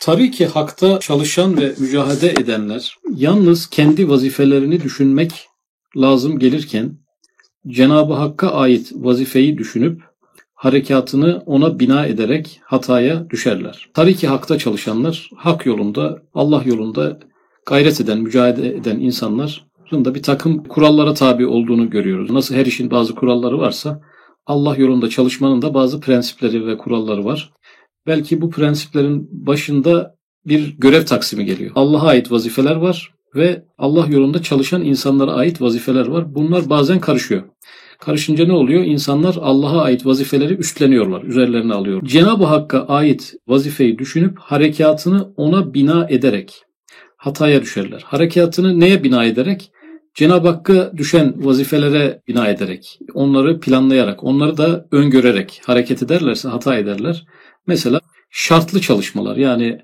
Tabii ki hakta çalışan ve mücadele edenler yalnız kendi vazifelerini düşünmek lazım gelirken Cenab-ı Hakk'a ait vazifeyi düşünüp harekatını ona bina ederek hataya düşerler. Tabii ki hakta çalışanlar, hak yolunda, Allah yolunda gayret eden, mücadele eden insanların da bir takım kurallara tabi olduğunu görüyoruz. Nasıl her işin bazı kuralları varsa Allah yolunda çalışmanın da bazı prensipleri ve kuralları var. Belki bu prensiplerin başında bir görev taksimi geliyor. Allah'a ait vazifeler var ve Allah yolunda çalışan insanlara ait vazifeler var. Bunlar bazen karışıyor. Karışınca ne oluyor? İnsanlar Allah'a ait vazifeleri üstleniyorlar, üzerlerine alıyor. Cenab-ı Hakk'a ait vazifeyi düşünüp harekatını ona bina ederek hataya düşerler. Harekatını neye bina ederek? Cenab-ı Hakk'a düşen vazifelere bina ederek, onları planlayarak, onları da öngörerek hareket ederlerse hata ederler. Mesela şartlı çalışmalar yani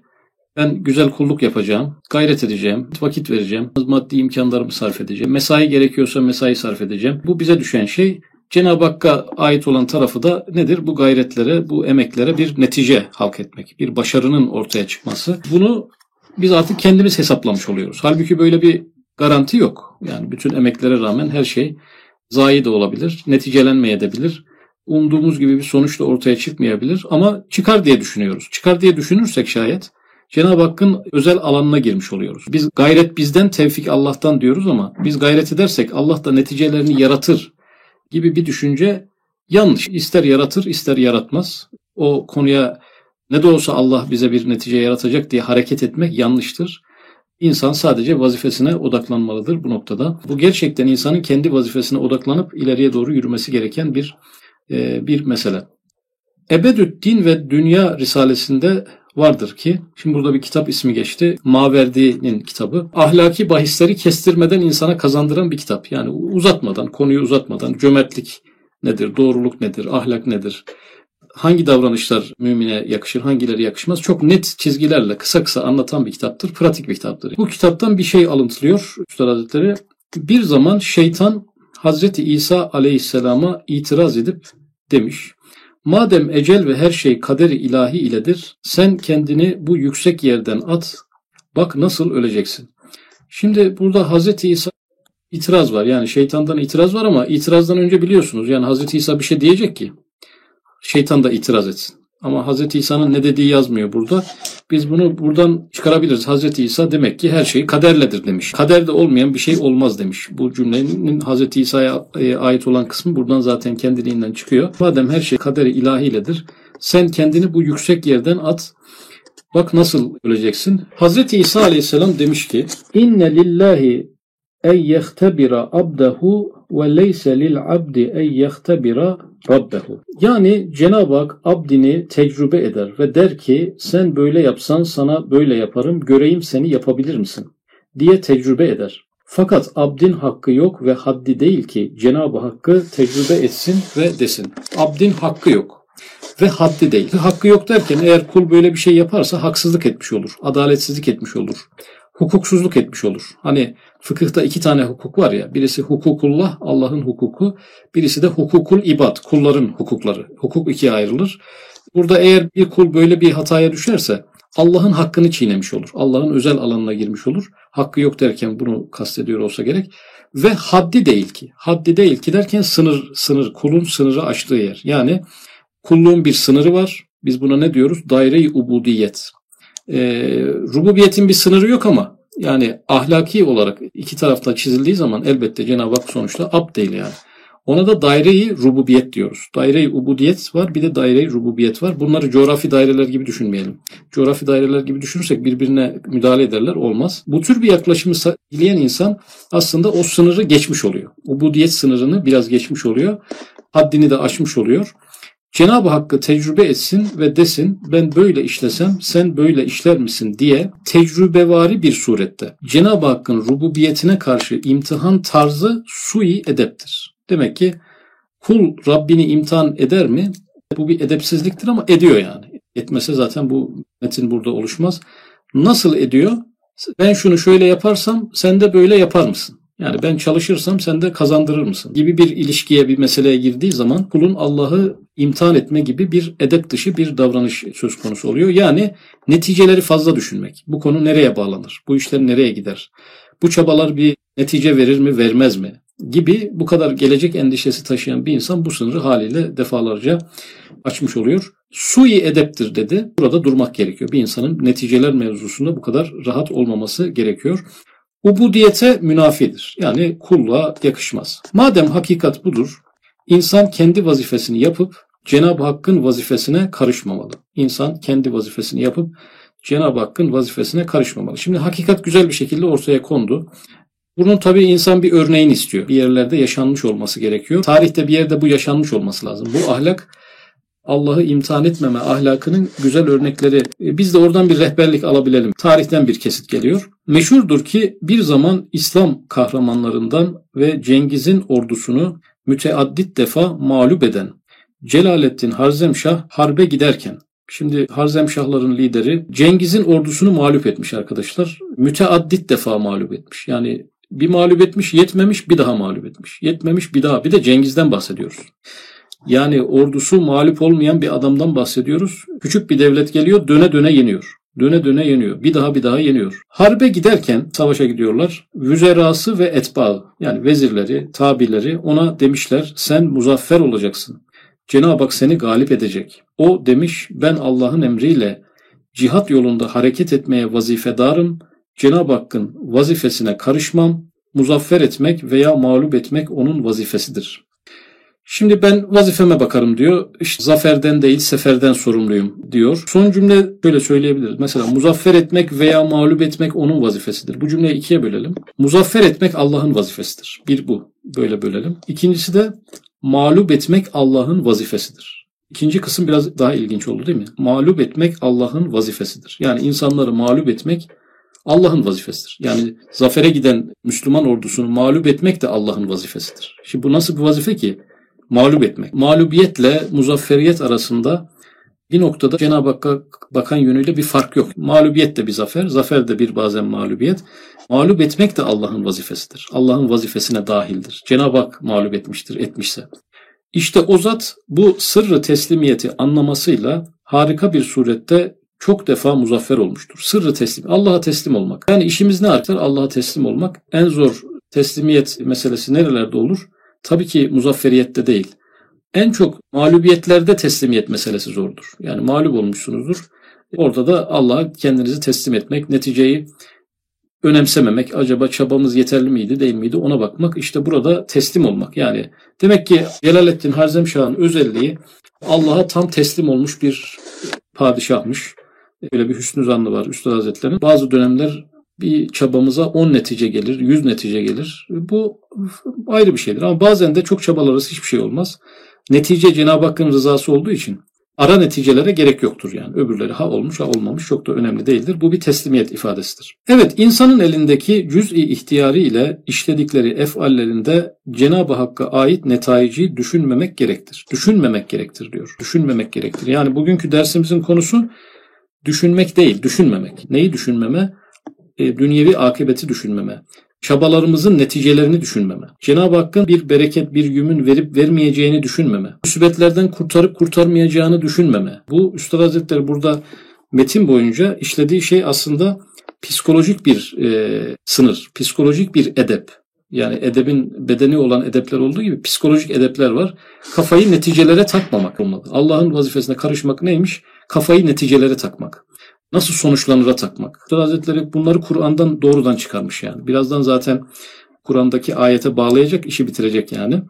ben güzel kulluk yapacağım, gayret edeceğim, vakit vereceğim, maddi imkanlarımı sarf edeceğim, mesai gerekiyorsa mesai sarf edeceğim. Bu bize düşen şey. Cenab-ı Hakk'a ait olan tarafı da nedir? Bu gayretlere, bu emeklere bir netice halk etmek, bir başarının ortaya çıkması. Bunu biz artık kendimiz hesaplamış oluyoruz. Halbuki böyle bir garanti yok. Yani bütün emeklere rağmen her şey zayi de olabilir, neticelenmeyebilir. Umduğumuz gibi bir sonuç da ortaya çıkmayabilir ama çıkar diye düşünüyoruz. Çıkar diye düşünürsek şayet Cenab-ı Hakk'ın özel alanına girmiş oluyoruz. Biz gayret bizden, tevfik Allah'tan diyoruz ama biz gayret edersek Allah da neticelerini yaratır gibi bir düşünce yanlış. İster yaratır, ister yaratmaz. O konuya ne de olsa Allah bize bir netice yaratacak diye hareket etmek yanlıştır. İnsan sadece vazifesine odaklanmalıdır bu noktada. Bu gerçekten insanın kendi vazifesine odaklanıp ileriye doğru yürümesi gereken bir bir mesele. Ebedüddin ve Dünya Risalesinde vardır ki, şimdi burada bir kitap ismi geçti. Maverdi'nin kitabı. Ahlaki bahisleri kestirmeden insana kazandıran bir kitap. Yani uzatmadan, konuyu uzatmadan cömertlik nedir, doğruluk nedir, ahlak nedir, hangi davranışlar mümine yakışır, hangileri yakışmaz çok net çizgilerle kısa kısa anlatan bir kitaptır. Pratik bir kitaptır. Bu kitaptan bir şey alıntılıyor Üstad Hazretleri. Bir zaman şeytan Hazreti İsa aleyhisselama itiraz edip demiş. Madem ecel ve her şey kaderi ilahi iledir, sen kendini bu yüksek yerden at, bak nasıl öleceksin. Şimdi burada Hazreti İsa itiraz var. Yani şeytandan itiraz var ama itirazdan önce biliyorsunuz. Yani Hazreti İsa bir şey diyecek ki şeytan da itiraz etsin. Ama Hazreti İsa'nın ne dediği yazmıyor burada. Biz bunu buradan çıkarabiliriz. Hazreti İsa demek ki her şey kaderledir demiş. Kaderde olmayan bir şey olmaz demiş. Bu cümlenin Hazreti İsa'ya ait olan kısmı buradan zaten kendiliğinden çıkıyor. Madem her şey kaderi ilahiyledir, sen kendini bu yüksek yerden at. Bak nasıl öleceksin. Hazreti İsa aleyhisselam demiş ki İnne lillahi en yehtebira abdehu ve leyse lil abdi en yehtebira rabbehu. Yani Cenab-ı Hak abdini tecrübe eder ve der ki sen böyle yapsan sana böyle yaparım göreyim seni yapabilir misin diye tecrübe eder. Fakat abdin hakkı yok ve haddi değil ki Cenab-ı Hakk'ı tecrübe etsin ve desin. Abdin hakkı yok ve haddi değil. Hakkı yok derken eğer kul böyle bir şey yaparsa haksızlık etmiş olur, adaletsizlik etmiş olur hukuksuzluk etmiş olur. Hani fıkıhta iki tane hukuk var ya. Birisi hukukullah, Allah'ın hukuku. Birisi de hukukul ibad, kulların hukukları. Hukuk ikiye ayrılır. Burada eğer bir kul böyle bir hataya düşerse Allah'ın hakkını çiğnemiş olur. Allah'ın özel alanına girmiş olur. Hakkı yok derken bunu kastediyor olsa gerek. Ve haddi değil ki. Haddi değil ki derken sınır, sınır, kulun sınırı aştığı yer. Yani kulluğun bir sınırı var. Biz buna ne diyoruz? Daire-i ubudiyet. E, rububiyetin bir sınırı yok ama yani ahlaki olarak iki tarafta çizildiği zaman elbette Cenab-ı Hak sonuçta ab değil yani. Ona da daire-i rububiyet diyoruz. Daire-i ubudiyet var bir de daire-i rububiyet var. Bunları coğrafi daireler gibi düşünmeyelim. Coğrafi daireler gibi düşünürsek birbirine müdahale ederler olmaz. Bu tür bir yaklaşımı dileyen insan aslında o sınırı geçmiş oluyor. Ubudiyet sınırını biraz geçmiş oluyor. Haddini de aşmış oluyor. Cenab-ı Hakk'ı tecrübe etsin ve desin ben böyle işlesem sen böyle işler misin diye tecrübevari bir surette Cenab-ı Hakk'ın rububiyetine karşı imtihan tarzı sui edeptir. Demek ki kul Rabbini imtihan eder mi? Bu bir edepsizliktir ama ediyor yani. Etmese zaten bu metin burada oluşmaz. Nasıl ediyor? Ben şunu şöyle yaparsam sen de böyle yapar mısın? Yani ben çalışırsam sen de kazandırır mısın? Gibi bir ilişkiye, bir meseleye girdiği zaman kulun Allah'ı imtihan etme gibi bir edep dışı bir davranış söz konusu oluyor. Yani neticeleri fazla düşünmek. Bu konu nereye bağlanır? Bu işler nereye gider? Bu çabalar bir netice verir mi, vermez mi? Gibi bu kadar gelecek endişesi taşıyan bir insan bu sınırı haliyle defalarca açmış oluyor. Sui edeptir dedi. Burada durmak gerekiyor. Bir insanın neticeler mevzusunda bu kadar rahat olmaması gerekiyor. Ubudiyete münafidir. Yani kulluğa yakışmaz. Madem hakikat budur, insan kendi vazifesini yapıp Cenab-ı Hakk'ın vazifesine karışmamalı. İnsan kendi vazifesini yapıp Cenab-ı Hakk'ın vazifesine karışmamalı. Şimdi hakikat güzel bir şekilde ortaya kondu. Bunun tabii insan bir örneğini istiyor. Bir yerlerde yaşanmış olması gerekiyor. Tarihte bir yerde bu yaşanmış olması lazım. Bu ahlak Allah'ı imtihan etmeme ahlakının güzel örnekleri. E, biz de oradan bir rehberlik alabilelim. Tarihten bir kesit geliyor. Meşhurdur ki bir zaman İslam kahramanlarından ve Cengiz'in ordusunu müteaddit defa mağlup eden Celaleddin Harzemşah harbe giderken Şimdi Harzemşahların lideri Cengiz'in ordusunu mağlup etmiş arkadaşlar. Müteaddit defa mağlup etmiş. Yani bir mağlup etmiş, yetmemiş, bir daha mağlup etmiş. Yetmemiş, bir daha. Bir de Cengiz'den bahsediyoruz. Yani ordusu mağlup olmayan bir adamdan bahsediyoruz. Küçük bir devlet geliyor, döne döne yeniyor. Döne döne yeniyor. Bir daha bir daha yeniyor. Harbe giderken savaşa gidiyorlar. Vüzerası ve etbağı yani vezirleri, tabileri ona demişler sen muzaffer olacaksın. Cenab-ı Hak seni galip edecek. O demiş ben Allah'ın emriyle cihat yolunda hareket etmeye vazifedarım. Cenab-ı Hakk'ın vazifesine karışmam. Muzaffer etmek veya mağlup etmek onun vazifesidir. Şimdi ben vazifeme bakarım diyor. İşte zaferden değil seferden sorumluyum diyor. Son cümle böyle söyleyebiliriz. Mesela muzaffer etmek veya mağlup etmek onun vazifesidir. Bu cümleyi ikiye bölelim. Muzaffer etmek Allah'ın vazifesidir. Bir bu. Böyle bölelim. İkincisi de mağlup etmek Allah'ın vazifesidir. İkinci kısım biraz daha ilginç oldu değil mi? Mağlup etmek Allah'ın vazifesidir. Yani insanları mağlup etmek Allah'ın vazifesidir. Yani zafere giden Müslüman ordusunu mağlup etmek de Allah'ın vazifesidir. Şimdi bu nasıl bir vazife ki? Mağlup etmek. Mağlubiyetle muzafferiyet arasında bir noktada Cenab-ı Hakk'a bakan yönüyle bir fark yok. Mağlubiyet de bir zafer, zafer de bir bazen mağlubiyet. Mağlup etmek de Allah'ın vazifesidir. Allah'ın vazifesine dahildir. Cenab-ı Hak mağlup etmiştir, etmişse. İşte o zat bu sırrı teslimiyeti anlamasıyla harika bir surette çok defa muzaffer olmuştur. Sırrı teslim, Allah'a teslim olmak. Yani işimiz ne arkadaşlar? Allah'a teslim olmak. En zor teslimiyet meselesi nerelerde olur? Tabii ki muzafferiyette değil. En çok mağlubiyetlerde teslimiyet meselesi zordur. Yani mağlup olmuşsunuzdur. Orada da Allah'a kendinizi teslim etmek, neticeyi önemsememek, acaba çabamız yeterli miydi değil miydi ona bakmak işte burada teslim olmak. Yani demek ki Celaleddin Harzemşah'ın özelliği Allah'a tam teslim olmuş bir padişahmış. Böyle bir hüsnü zannı var Üstad Hazretleri'nin. Bazı dönemler bir çabamıza 10 netice gelir, 100 netice gelir. Bu ayrı bir şeydir ama bazen de çok çabalarız hiçbir şey olmaz. Netice Cenab-ı Hakk'ın rızası olduğu için ara neticelere gerek yoktur yani. Öbürleri ha olmuş ha olmamış çok da önemli değildir. Bu bir teslimiyet ifadesidir. Evet insanın elindeki cüz'i ihtiyarı ile işledikleri efallerinde Cenab-ı Hakk'a ait netaici düşünmemek gerektir. Düşünmemek gerektir diyor. Düşünmemek gerektir. Yani bugünkü dersimizin konusu düşünmek değil, düşünmemek. Neyi düşünmeme? E, dünyevi akıbeti düşünmeme çabalarımızın neticelerini düşünmeme, Cenab-ı Hakk'ın bir bereket, bir yümün verip vermeyeceğini düşünmeme, musibetlerden kurtarıp kurtarmayacağını düşünmeme. Bu Üstad Hazretleri burada metin boyunca işlediği şey aslında psikolojik bir e, sınır, psikolojik bir edep. Yani edebin bedeni olan edepler olduğu gibi psikolojik edepler var. Kafayı neticelere takmamak olmalı. Allah'ın vazifesine karışmak neymiş? Kafayı neticelere takmak nasıl sonuçlanıra takmak. Üstad Hazretleri bunları Kur'an'dan doğrudan çıkarmış yani. Birazdan zaten Kur'an'daki ayete bağlayacak, işi bitirecek yani.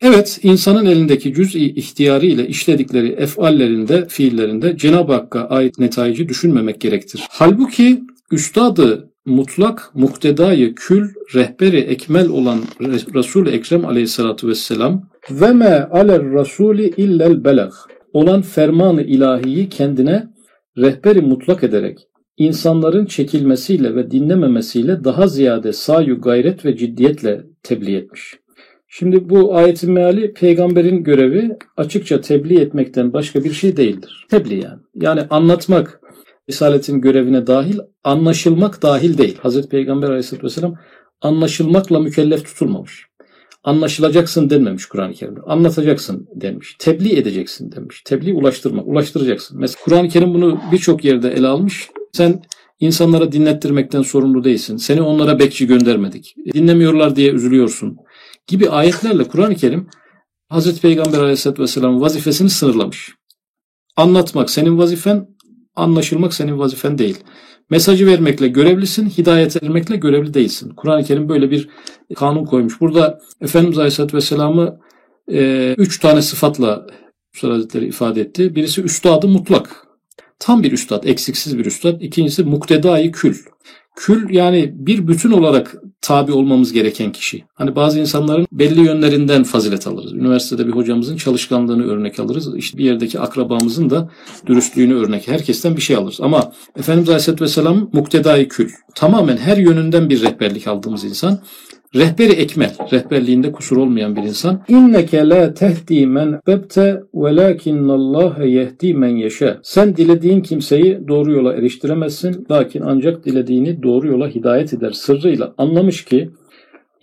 Evet, insanın elindeki cüz'i ihtiyarı ile işledikleri efallerinde, fiillerinde Cenab-ı Hakk'a ait netayici düşünmemek gerektir. Halbuki üstadı mutlak muktedayı kül rehberi ekmel olan Resul-i Ekrem aleyhissalatu vesselam ve me aler rasuli illel belag olan fermanı ilahiyi kendine rehberi mutlak ederek insanların çekilmesiyle ve dinlememesiyle daha ziyade sayu gayret ve ciddiyetle tebliğ etmiş. Şimdi bu ayetin meali peygamberin görevi açıkça tebliğ etmekten başka bir şey değildir. Tebliğ yani. Yani anlatmak Risaletin görevine dahil, anlaşılmak dahil değil. Hazreti Peygamber aleyhisselatü vesselam anlaşılmakla mükellef tutulmamış. Anlaşılacaksın denmemiş Kur'an-ı Kerim'de. Anlatacaksın denmiş. Tebliğ edeceksin demiş. Tebliğ ulaştırma, ulaştıracaksın. Mesela Kur'an-ı Kerim bunu birçok yerde ele almış. Sen insanlara dinlettirmekten sorumlu değilsin. Seni onlara bekçi göndermedik. Dinlemiyorlar diye üzülüyorsun. Gibi ayetlerle Kur'an-ı Kerim Hazreti Peygamber Aleyhisselatü Vesselam vazifesini sınırlamış. Anlatmak senin vazifen, anlaşılmak senin vazifen değil. Mesajı vermekle görevlisin, hidayet vermekle görevli değilsin. Kur'an-ı Kerim böyle bir kanun koymuş. Burada Efendimiz Aleyhisselatü Vesselam'ı e, üç tane sıfatla Hazretleri ifade etti. Birisi üstadı mutlak. Tam bir üstad, eksiksiz bir üstad. İkincisi muktedai kül. Kül yani bir bütün olarak tabi olmamız gereken kişi. Hani bazı insanların belli yönlerinden fazilet alırız. Üniversitede bir hocamızın çalışkanlığını örnek alırız. İşte bir yerdeki akrabamızın da dürüstlüğünü örnek. Herkesten bir şey alırız. Ama Efendimiz Aleyhisselatü Vesselam muktedai kül. Tamamen her yönünden bir rehberlik aldığımız insan. Rehberi ekmel, rehberliğinde kusur olmayan bir insan. İnneke la tehdi men bebte velakinnallâhe yehdi men yeşe. Sen dilediğin kimseyi doğru yola eriştiremezsin. Lakin ancak dilediğini doğru yola hidayet eder. Sırrıyla anlamış ki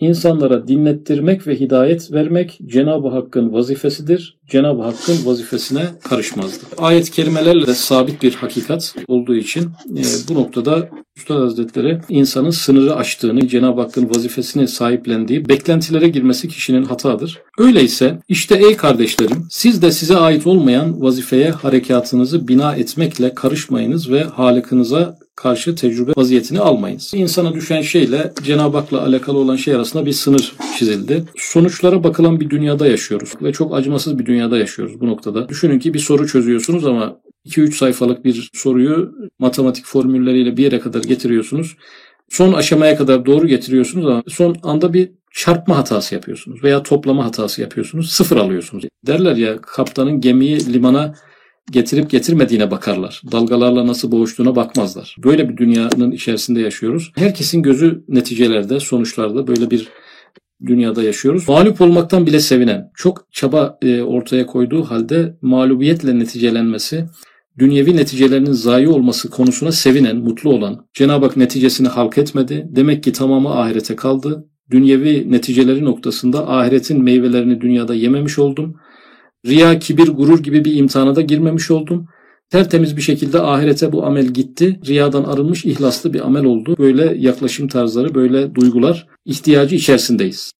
insanlara dinlettirmek ve hidayet vermek Cenab-ı Hakk'ın vazifesidir. Cenab-ı Hakk'ın vazifesine karışmazdı. Ayet-i kerimelerle sabit bir hakikat olduğu için e, bu noktada Üstad Hazretleri insanın sınırı aştığını, Cenab-ı Hakk'ın vazifesini sahiplendiği beklentilere girmesi kişinin hatadır. Öyleyse işte ey kardeşlerim siz de size ait olmayan vazifeye harekatınızı bina etmekle karışmayınız ve halikinize karşı tecrübe vaziyetini almayınız. İnsana düşen şeyle Cenab-ı Hak'la alakalı olan şey arasında bir sınır çizildi. Sonuçlara bakılan bir dünyada yaşıyoruz ve çok acımasız bir dünyada yaşıyoruz bu noktada. Düşünün ki bir soru çözüyorsunuz ama 2-3 sayfalık bir soruyu matematik formülleriyle bir yere kadar getiriyorsunuz. Son aşamaya kadar doğru getiriyorsunuz ama son anda bir çarpma hatası yapıyorsunuz veya toplama hatası yapıyorsunuz. Sıfır alıyorsunuz. Derler ya kaptanın gemiyi limana getirip getirmediğine bakarlar. Dalgalarla nasıl boğuştuğuna bakmazlar. Böyle bir dünyanın içerisinde yaşıyoruz. Herkesin gözü neticelerde, sonuçlarda böyle bir dünyada yaşıyoruz. Mağlup olmaktan bile sevinen, çok çaba e, ortaya koyduğu halde mağlubiyetle neticelenmesi, dünyevi neticelerinin zayi olması konusuna sevinen, mutlu olan, Cenab-ı Hak neticesini halk etmedi. Demek ki tamamı ahirete kaldı. Dünyevi neticeleri noktasında ahiretin meyvelerini dünyada yememiş oldum. Riya, kibir, gurur gibi bir imtihana da girmemiş oldum. Tertemiz bir şekilde ahirete bu amel gitti. Riyadan arınmış ihlaslı bir amel oldu. Böyle yaklaşım tarzları, böyle duygular ihtiyacı içerisindeyiz.